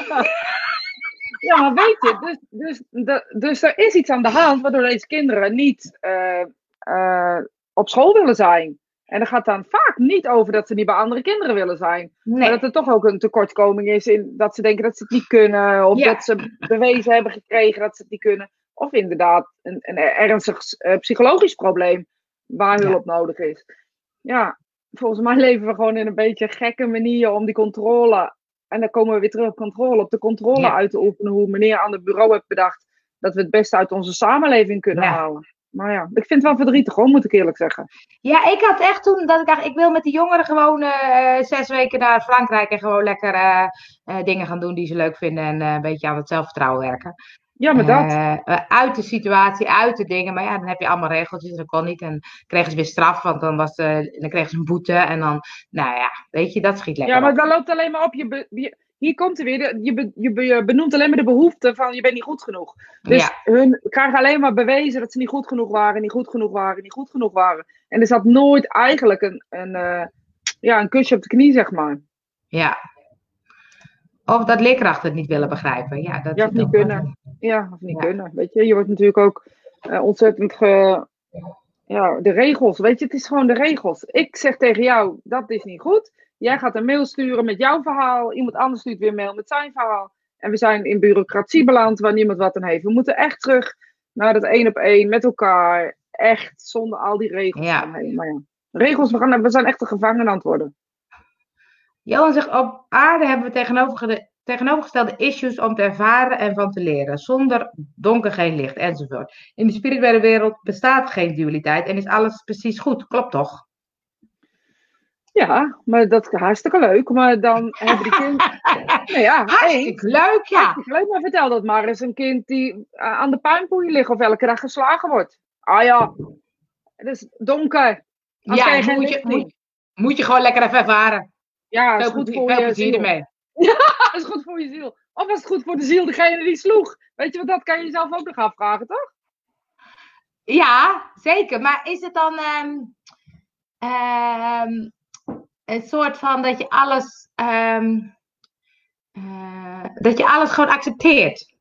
Ja, maar weet je, dus, dus, de, dus er is iets aan de hand waardoor deze kinderen niet uh, uh, op school willen zijn. En dat gaat dan vaak niet over dat ze niet bij andere kinderen willen zijn. Maar dat er toch ook een tekortkoming is in dat ze denken dat ze het niet kunnen. Of dat ze bewezen hebben gekregen dat ze het niet kunnen. Of inderdaad een, een ernstig uh, psychologisch probleem waar hulp nodig is. Ja, volgens mij leven we gewoon in een beetje gekke manier om die controle. En dan komen we weer terug op controle. Op de controle uit te oefenen. Hoe meneer aan het bureau heeft bedacht dat we het beste uit onze samenleving kunnen halen. Maar ja, ik vind het wel verdrietig hoor, moet ik eerlijk zeggen. Ja, ik had echt toen dat ik dacht, ik wil met die jongeren gewoon uh, zes weken naar Frankrijk en gewoon lekker uh, uh, dingen gaan doen die ze leuk vinden en een beetje aan het zelfvertrouwen werken. Ja, maar dat. uit de situatie, uit de dingen. Maar ja, dan heb je allemaal regeltjes. Dat kon niet. En kregen ze weer straf, want dan, was de, dan kregen ze een boete. En dan, nou ja, weet je, dat schiet lekker. Ja, maar dan loopt alleen maar op je, je hier komt er weer, je, je, benoemt alleen maar de behoefte van je bent niet goed genoeg. Dus hun krijgen alleen maar bewezen dat ze niet goed genoeg waren, niet goed genoeg waren, niet goed genoeg waren. En er zat nooit eigenlijk een, een, uh, ja, een kusje op de knie, zeg maar. Ja. Of dat leerkrachten het niet willen begrijpen. Ja, dat ja, of niet kunnen. Ja, of niet kunnen. Weet je, je wordt natuurlijk ook uh, ontzettend ge, ja, de regels. Weet je, het is gewoon de regels. Ik zeg tegen jou, dat is niet goed. Jij gaat een mail sturen met jouw verhaal. Iemand anders stuurt weer een mail met zijn verhaal. En we zijn in bureaucratie beland waar niemand wat aan heeft. We moeten echt terug naar dat één op één met elkaar. Echt zonder al die regels. Ja. Maar ja, regels, we, gaan, we zijn echt de gevangenen aan het worden. Johan zegt, op aarde hebben we tegenovergestelde issues om te ervaren en van te leren. Zonder donker geen licht enzovoort. In de spirituele wereld bestaat geen dualiteit en is alles precies goed. Klopt toch? Ja, maar dat is hartstikke leuk. Maar dan hebben die kinderen... nou ja, hartstikke leuk, ja. Hartstikke leuk, maar vertel dat maar eens. Een kind die eh, aan de puinpoeien ligt of elke dag geslagen wordt. Ah ja, het is donker. ja, moet je, moet, moet, je gewoon lekker even ervaren. Ja, is goed voor je ziel. ermee. Ja, is goed voor je ziel. Of was het goed voor de ziel, degene die sloeg? Weet je wat, dat kan je jezelf ook nog afvragen, toch? Ja, zeker. Maar is het dan... Um, een soort van dat je alles, ehm, eh, dat je alles gewoon accepteert.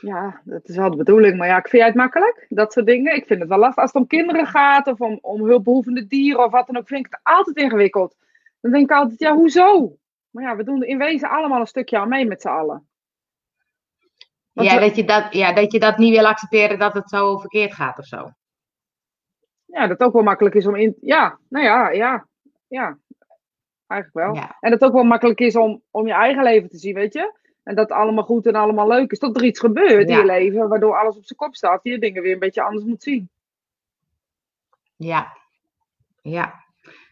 Ja, dat is wel de bedoeling. Maar ja, vind jij het makkelijk? Dat soort dingen? Ik vind het wel lastig. Als het om kinderen gaat of om, om hulpbehoevende dieren of wat dan ook, vind ik het altijd ingewikkeld. Dan denk ik altijd, ja, hoezo? Maar ja, we doen in wezen allemaal een stukje aan mee met z'n allen. ja, dat je dat, ja, dat je dat niet wil accepteren dat het zo verkeerd gaat of zo ja, dat ook wel makkelijk is om in. Ja, nou ja, ja, ja. Eigenlijk wel. En dat het ook wel makkelijk is om, om je eigen leven te zien, weet je? En dat allemaal goed en allemaal leuk is. Tot er iets gebeurt in je leven, waardoor alles op zijn kop staat. Die je dingen weer een beetje anders moet zien. Ja, ja.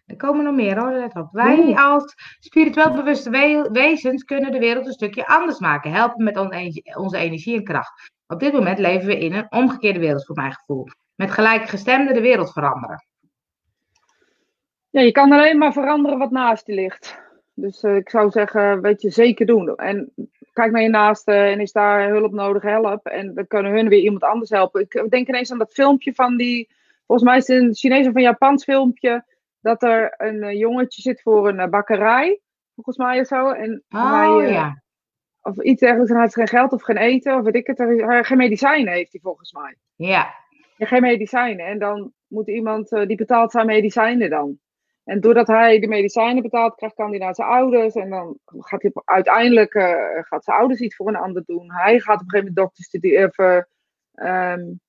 Er komen nog meer hoor, let op. Wij als spiritueel bewuste wezens kunnen de wereld een stukje anders maken. Helpen met onze energie en kracht. Op dit moment leven we in een omgekeerde wereld, voor mijn gevoel met gelijkgestemden de wereld veranderen? Ja, je kan alleen maar veranderen wat naast je ligt. Dus uh, ik zou zeggen, weet je, zeker doen. En kijk naar je naaste en is daar hulp nodig, help. En dan kunnen hun weer iemand anders helpen. Ik denk ineens aan dat filmpje van die, volgens mij is het een Chinees of een Japans filmpje, dat er een uh, jongetje zit voor een uh, bakkerij, volgens mij of zo. En oh, hij, ja. Of iets dergelijks, en hij heeft geen geld of geen eten, of weet ik het, geen medicijnen heeft hij volgens mij. Ja, geen medicijnen. En dan moet iemand, die betaalt zijn medicijnen dan. En doordat hij de medicijnen betaalt, krijgt kan hij naar zijn ouders. En dan gaat hij uiteindelijk uh, gaat zijn ouders iets voor een ander doen. Hij gaat op een gegeven moment dokter studeren. Of, um,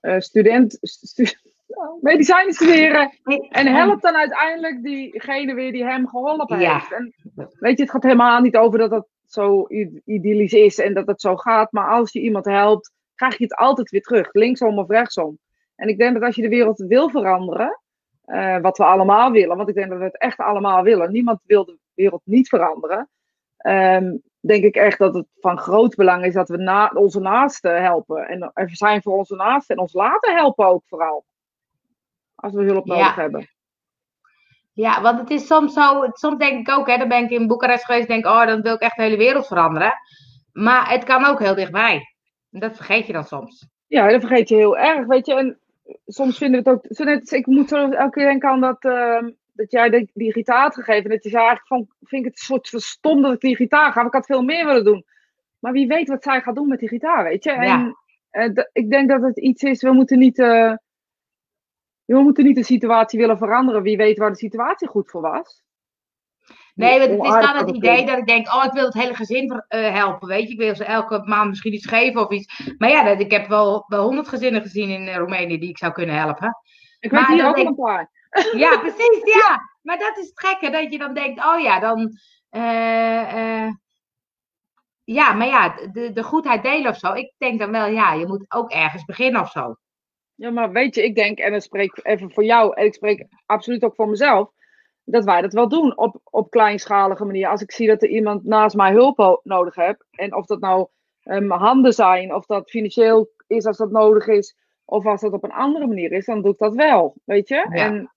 uh, student, stu medicijnen studeren. En helpt dan uiteindelijk diegene weer die hem geholpen heeft. En weet je, het gaat helemaal niet over dat dat zo idyllisch is en dat het zo gaat. Maar als je iemand helpt, krijg je het altijd weer terug, linksom of rechtsom. En ik denk dat als je de wereld wil veranderen, uh, wat we allemaal willen, want ik denk dat we het echt allemaal willen, niemand wil de wereld niet veranderen, um, denk ik echt dat het van groot belang is dat we na, onze naasten helpen. En er zijn voor onze naasten en ons laten helpen ook vooral. Als we hulp nodig hebben. Ja, want het is soms zo, soms denk ik ook, hè, dan ben ik in Boekarest geweest, denk oh, dan wil ik echt de hele wereld veranderen. Maar het kan ook heel dichtbij. Dat vergeet je dan soms. Ja, dat vergeet je heel erg, weet je. En soms vinden we het ook... Zo net, ik moet elke keer denken aan dat, uh, dat jij die, die gitaar had gegeven. Dat je zei eigenlijk van, vind ik het een soort verstom dat ik die gitaar ga. Ik had veel meer willen doen. Maar wie weet wat zij gaat doen met die gitaar, weet je. En uh, ik denk dat het iets is, we moeten niet... Uh, we moeten niet de situatie willen veranderen. Wie weet waar de situatie goed voor was. Nee, want het is dan het idee dat ik denk, oh, ik wil het hele gezin uh, helpen, weet je. Ik wil ze elke maand misschien iets geven of iets. Maar ja, dat, ik heb wel honderd gezinnen gezien in uh, Roemenië die ik zou kunnen helpen. Ik weet hier ook een paar. Ja, precies, ja. Maar dat is het gekke, dat je dan denkt, oh ja, dan... Uh, ja, maar ja, de, de goedheid delen of zo. Ik denk dan wel, ja, je moet ook ergens beginnen of zo. Ja, maar weet je, ik denk, en ik spreek even voor jou, en ik spreek absoluut ook voor mezelf, dat wij dat wel doen op, op kleinschalige manier. Als ik zie dat er iemand naast mij hulp nodig heeft, en of dat nou um, handen zijn, of dat financieel is als dat nodig is, of als dat op een andere manier is, dan doe ik dat wel, weet je. En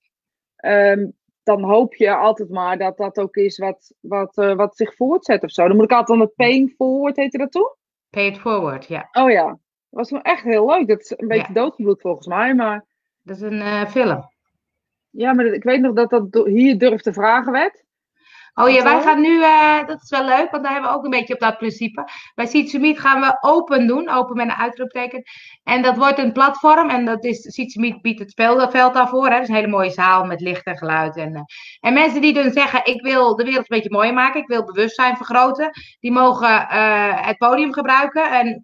um, dan hoop je altijd maar dat dat ook is wat, wat, uh, wat zich voortzet of zo. Dan moet ik altijd aan het paying forward, heette dat toen? Pay it forward, ja. Oh ja, dat was echt heel leuk. Dat is een beetje ja. doodgebloed volgens mij, maar... Dat is een uh, film. Ja, maar ik weet nog dat dat hier durfde vragen werd. Oh ja, wij gaan nu, uh, dat is wel leuk, want daar hebben we ook een beetje op dat principe. Bij Seed gaan we open doen, open met een uitroepteken. En dat wordt een platform en dat is, biedt het speelveld daarvoor. Hè. Dat is een hele mooie zaal met licht en geluid. En, uh, en mensen die dan zeggen, ik wil de wereld een beetje mooier maken, ik wil bewustzijn vergroten. Die mogen uh, het podium gebruiken en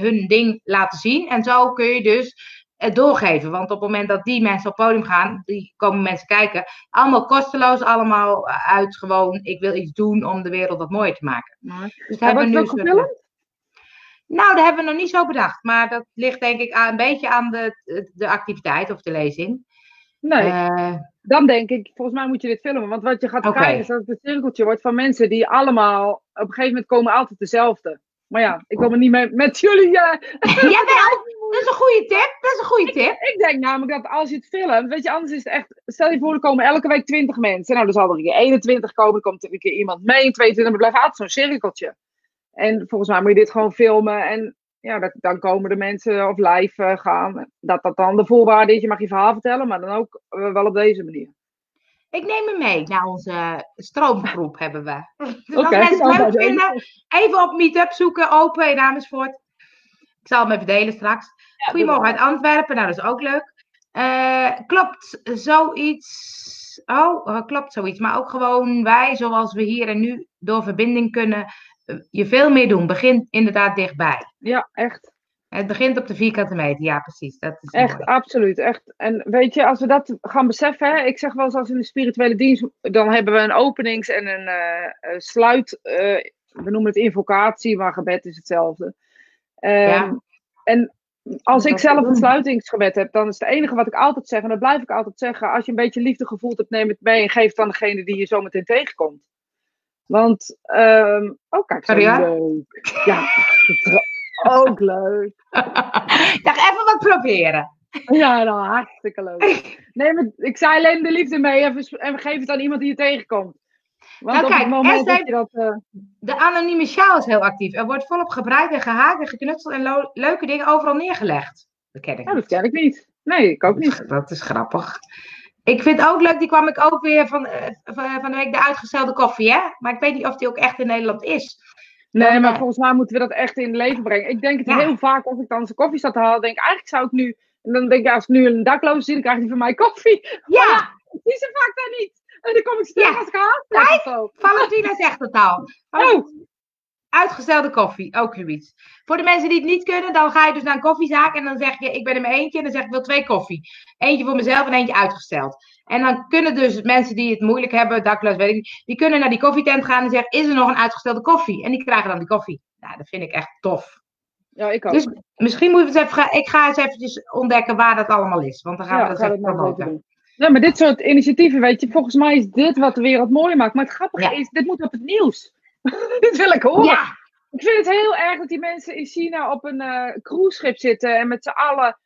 hun ding laten zien. En zo kun je dus het doorgeven. Want op het moment dat die mensen op het podium gaan, die komen mensen kijken. Allemaal kosteloos, allemaal uit gewoon, ik wil iets doen om de wereld wat mooier te maken. Dus hebben we nu gefilmd? Nou, dat hebben we nog niet zo bedacht. Maar dat ligt denk ik aan, een beetje aan de, de activiteit of de lezing. Nee, uh, dan denk ik, volgens mij moet je dit filmen. Want wat je gaat okay. krijgen is dat het een cirkeltje wordt van mensen die allemaal, op een gegeven moment komen altijd dezelfde. Maar ja, ik wil me niet met, met jullie... Uh... Jawel, dat is een goede tip. Dat is een goede tip. Ik, ik, denk namelijk dat als je het filmt, weet je, anders is het echt. Stel je voor, er komen elke week 20 mensen. Nou, dan zal er een keer 21 komen, dan komt er een keer iemand mee, 22, maar blijft altijd zo'n cirkeltje. En volgens mij moet je dit gewoon filmen en ja, dat, dan komen de mensen of live uh, gaan. Dat dat dan de voorwaarde is, je mag je verhaal vertellen, maar dan ook uh, wel op deze manier. Ik neem hem mee naar onze stroomgroep hebben we. Dus als mensen het leuk vinden, even op Meetup zoeken, open in Amersfoort. Ik zal hem even delen straks. Ja, Goedemorgen uit Antwerpen, nou dat is ook leuk. Uh, klopt zoiets? Oh, uh, klopt zoiets. Maar ook gewoon wij, zoals we hier en nu door verbinding kunnen, uh, je veel meer doen. Begin inderdaad dichtbij. Ja, echt. Het begint op de vierkante meter, ja, precies. Dat is echt, mooi. absoluut. Echt. En weet je, als we dat gaan beseffen, hè, ik zeg wel eens als in de spirituele dienst, dan hebben we een openings- en een sluit, we noemen het invocatie, maar gebed is hetzelfde. Ja. En als ik zelf een sluitingsgebed heb, dan is het enige wat ik altijd zeg, en dat blijf ik altijd zeggen, als je een beetje liefde gevoeld hebt, neem het mee en geef het aan degene die je zometeen tegenkomt. Want, um, oh kijk, zo ja? leuk. Ja, ook leuk. ik dacht even wat proberen. Ja, nou, hartstikke leuk. Neem het, ik zei alleen de liefde mee en, en geef het aan iemand die je tegenkomt. Want nou, kijk, moment dat je dat, uh... de anonieme sjaal is heel actief. Er wordt volop gebruikt en gehaakt en geknutseld en leuke dingen overal neergelegd. Dat ken ik ja, dat ken ik niet. Nee, ik ook niet. Dat is grappig. Ik vind ook leuk, die kwam ik ook weer van, uh, van de week, de uitgestelde koffie, hè? Maar ik weet niet of die ook echt in Nederland is. Nee, maar volgens mij moeten we dat echt in leven brengen. Ik denk het ja. heel vaak als ik dan zijn koffie sta te halen, denk ik eigenlijk zou ik nu, en dan denk ik als ik nu een dakloze zie, dan krijgt hij van mij koffie. Ja! Maar zie ze vaak daar niet. En dan kom ik stil ja. als ik haast Kijk, Valentina zegt het al. Oh. Uitgestelde koffie, ook zoiets. Voor de mensen die het niet kunnen, dan ga je dus naar een koffiezaak en dan zeg je, ik ben er maar eentje. En dan zeg ik, ik wil twee koffie. Eentje voor mezelf en eentje uitgesteld. En dan kunnen dus mensen die het moeilijk hebben, dakloos, weet ik niet, die kunnen naar die koffietent gaan en zeggen, is er nog een uitgestelde koffie? En die krijgen dan die koffie. Nou, dat vind ik echt tof. Ja, ik ook. Dus misschien moeten we het even ik ga eens eventjes ontdekken waar dat allemaal is. Want dan gaan ja, we dat even promoten. Ja, maar dit soort initiatieven, weet je, volgens mij is dit wat de wereld mooi maakt. Maar het grappige ja. is, dit moet op het nieuws. dit wil ik horen. Ja. Ik vind het heel erg dat die mensen in China op een uh, cruiseschip zitten en met z'n allen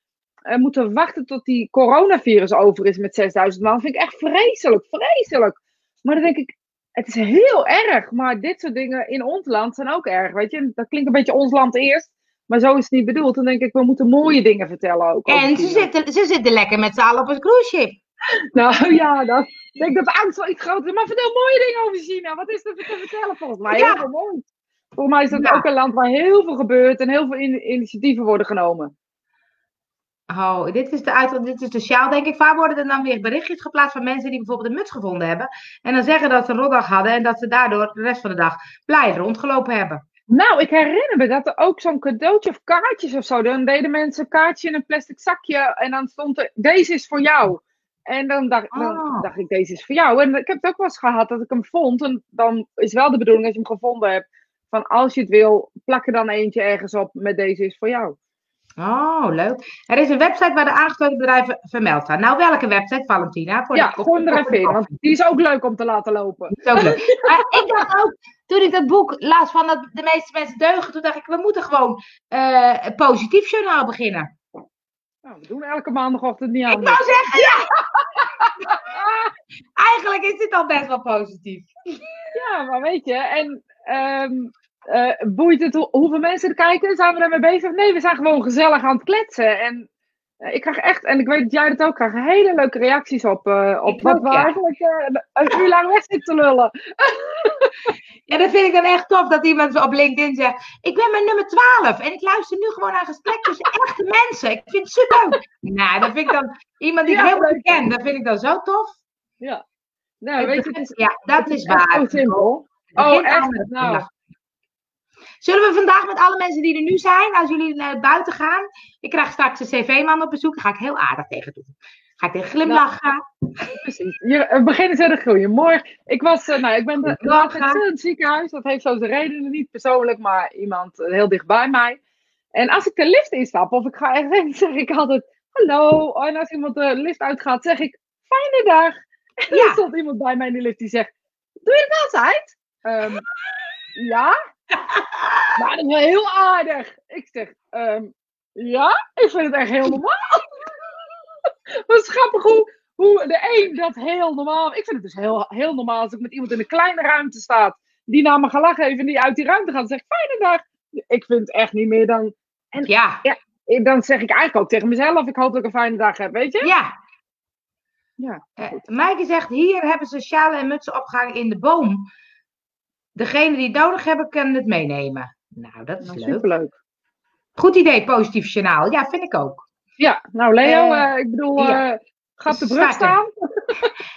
uh, moeten wachten tot die coronavirus over is met 6000 man. Dat vind ik echt vreselijk, vreselijk. Maar dan denk ik, het is heel erg. Maar dit soort dingen in ons land zijn ook erg, weet je. Dat klinkt een beetje ons land eerst. Maar zo is het niet bedoeld. Dan denk ik, we moeten mooie dingen vertellen ook. En ze zitten, ze zitten lekker met z'n allen op het cruiseschip. Nou ja, dat, ik denk dat de angst wel iets groter is. Maar vertel mooie dingen over China. Wat is er te vertellen volgens mij? Ja. Heel veel mooi. Volgens mij is dat ja. ook een land waar heel veel gebeurt en heel veel in, initiatieven worden genomen. Oh, dit is, de uit, dit is de sjaal, denk ik. Waar worden er dan weer berichtjes geplaatst van mensen die bijvoorbeeld een muts gevonden hebben? En dan zeggen dat ze een rotdag hadden en dat ze daardoor de rest van de dag blij rondgelopen hebben. Nou, ik herinner me dat er ook zo'n cadeautje of kaartjes of zo. Dan deden mensen een kaartje in een plastic zakje en dan stond er: deze is voor jou. En dan dacht, dan Oh. dacht ik: deze is voor jou. En ik heb het ook wel eens gehad dat ik hem vond. En dan is wel de bedoeling als je hem gevonden hebt: van als je het wil, plak er dan eentje ergens op met deze is voor jou. Oh, leuk. Er is een website waar de aangesloten bedrijven vermeld staan. Nou, welke website, Valentina? Voor Ja, gewoon er even in, want die is ook leuk om te laten lopen. Dat is ook leuk. Maar ik dacht ook, toen ik dat boek las van dat de meeste mensen deugen, toen dacht ik, we moeten gewoon eh, een positief journaal beginnen. Nou, we doen elke maandagochtend niet Ik aan. wou zeggen, ja! Eigenlijk is dit al best wel positief. Ja, maar weet je, en ehm, eh, boeit het hoe- hoeveel mensen er kijken? Zijn we ermee bezig? Nee, we zijn gewoon gezellig aan het kletsen. En ik krijg echt, en ik weet dat jij dat ook krijgt, hele leuke reacties op, eh, op Ik wat ook, we ja. eigenlijk eh, een uur lang weg zitten te lullen. Ja, dat vind ik dan echt tof dat iemand op LinkedIn zegt: Ik ben mijn nummer 12 en ik luister nu gewoon naar gesprek tussen echte mensen. Ik vind het super leuk. Nou, dat vind ik dan iemand die ik helemaal leuk. ken. Dat vind ik dan zo tof. Ja, nou, weet je, is, Ja, dat is waar. simpel. Oh, echt? Nou. Zullen we vandaag met alle mensen die er nu zijn, als jullie naar buiten gaan, ik krijg straks een cv-man op bezoek, daar ga ik heel aardig tegen doen. Ga ik tegen glimlachen. Precies. Je, het begin is heel groeien. Morgen, ik was, eh, nou, ik ben Goedemorgen. laatst in het ziekenhuis. Dat heeft zo zijn redenen, niet persoonlijk, maar iemand eh, heel dichtbij mij. En als ik de lift instap of ik ga heen, zeg ik altijd hallo. En als iemand de lift uitgaat, zeg ik fijne dag. En Ja. er stond iemand bij mij in de lift die zegt, doe je dat altijd? Ehm, ja. Maar dat is wel heel aardig. Ik zeg, ehm, ja, ik vind het echt heel normaal. Wat is grappig hoe, hoe de een dat heel normaal. Ik vind het dus heel, heel normaal als ik met iemand in een kleine ruimte staat. Die naar me gelach heeft en die uit die ruimte gaat en zegt: Fijne dag. Ik vind het echt niet meer dan. Ja, Dan zeg ik eigenlijk ook tegen mezelf: Ik hoop dat ik een fijne dag heb, weet je? ja. Ja. Maaike zegt, hier hebben ze sjalen en mutsen opgehangen in de boom. Degene die het nodig hebben, kunnen het meenemen. Nou, dat is Nou, leuk. superleuk. Goed idee, positief journaal. Ja, vind ik ook. Ja, nou Leo, Eh, eh, ik bedoel, ja. Ga op de brug staan.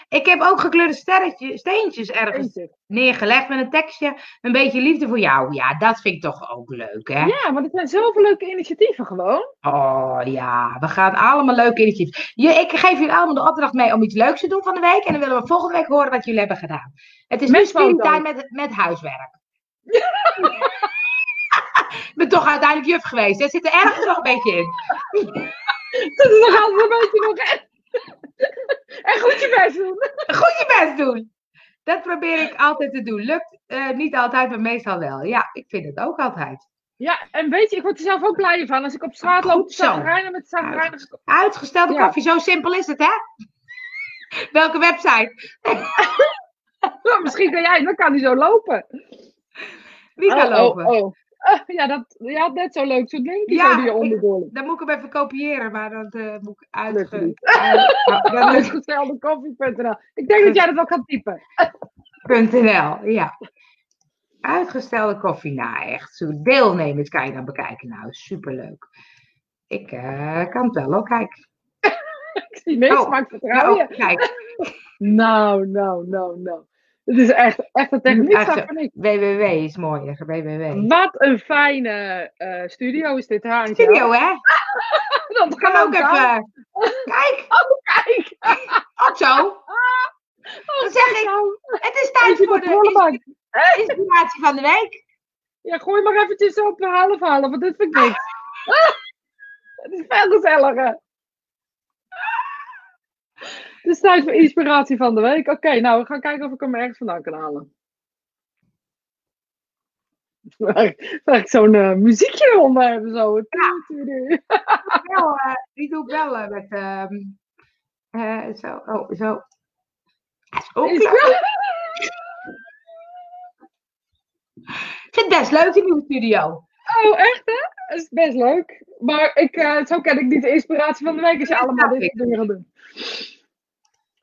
Ik heb ook gekleurde sterretjes, steentjes ergens neergelegd met een tekstje. Een beetje liefde voor jou. Ja, dat vind ik toch ook leuk, hè? Ja, maar er zijn zoveel leuke initiatieven gewoon. Oh ja, we gaan allemaal leuke initiatieven. Je, ik geef jullie allemaal de opdracht mee om iets leuks te doen van de week. En dan willen we volgende week horen wat jullie hebben gedaan. Het is Met nu speeltijd met, met huiswerk. Ik ben toch uiteindelijk juf geweest. Er zit er ergens nog een beetje in. Dat is nog altijd een beetje nog. En goed je best doen. Goed je best doen. Dat probeer ik altijd te doen. Lukt eh, niet altijd, maar meestal wel. Ja, ik vind het ook altijd. Ja, en weet je, ik word er zelf ook blij van. Als ik op straat loop, Goed met. Uitgestelde Ja. koffie, zo simpel is het, hè? Welke website? Nou, misschien kan jij, dan kan hij zo lopen. Wie kan Oh, lopen? Oh, oh. Eh, ja, dat, je had net zo leuk zo'n linkje Ja, zo die onderdoor. Dan moet ik hem even kopiëren, maar dan eh, moet ik uitge... dat Uitgestelde koffie.nl. Ik denk dat jij dat wel kan typen. .nl, ja. Uitgestelde koffie, nou echt. Zo deelnemers kan je dan bekijken. Nou, superleuk. Ik eh, kan het wel ook, kijk. Ik zie niks, Oh, maar ik vertrouw je. Oh, kijk, Nou, nou, nou, nou. Het is echt, echt een techniek Echt, www is mooi, www. Wat een fijne eh, studio is dit, haar. Studio, hè? Dat Kan ook even. Kijk, Kijk. ook zo. Dan zeg ik, Nou, het is tijd voor de inspiratie van de week. Ja, gooi maar eventjes op de half halen, want dit vind ik niks. Het is veel gezelliger. Het is tijd voor inspiratie van de week. Oké, nou, we gaan kijken of ik hem ergens vandaan kan halen. Ik zo'n eh, muziekje eronder heb. Zo. Wel, eh, die doe ik wel eh, met... ehm, eh, zo, oh, zo. Dat is. Ik vind het best leuk, die nieuwe studio. Oh, echt hè? Dat is best leuk. Maar ik, eh, zo ken ik niet de inspiratie van de week als je allemaal soort dingen gaat doen.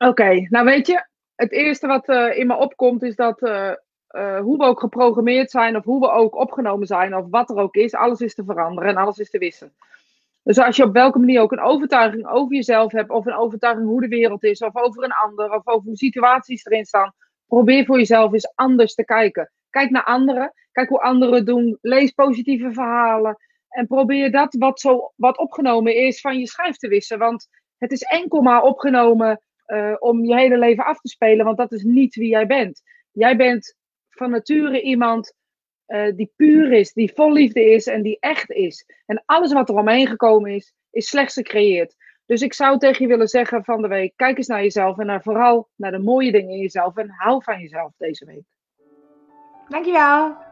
Oké, nou weet je, het eerste wat eh, in me opkomt is dat eh, eh, hoe we ook geprogrammeerd zijn of hoe we ook opgenomen zijn of wat er ook is, alles is te veranderen en alles is te wissen. Dus als je op welke manier ook een overtuiging over jezelf hebt, of een overtuiging hoe de wereld is, of over een ander, of over hoe situaties erin staan, probeer voor jezelf eens anders te kijken. Kijk naar anderen, kijk hoe anderen doen, lees positieve verhalen en probeer dat wat, zo, wat opgenomen is van je schijf te wissen. Want het is enkel maar opgenomen uh, om je hele leven af te spelen, want dat is niet wie jij bent. Jij bent van nature iemand uh, die puur is, die vol liefde is en die echt is. En alles wat er omheen gekomen is, is slechts gecreëerd. Dus ik zou tegen je willen zeggen van de week, kijk eens naar jezelf en naar vooral naar de mooie dingen in jezelf en hou van jezelf deze week. Dankjewel.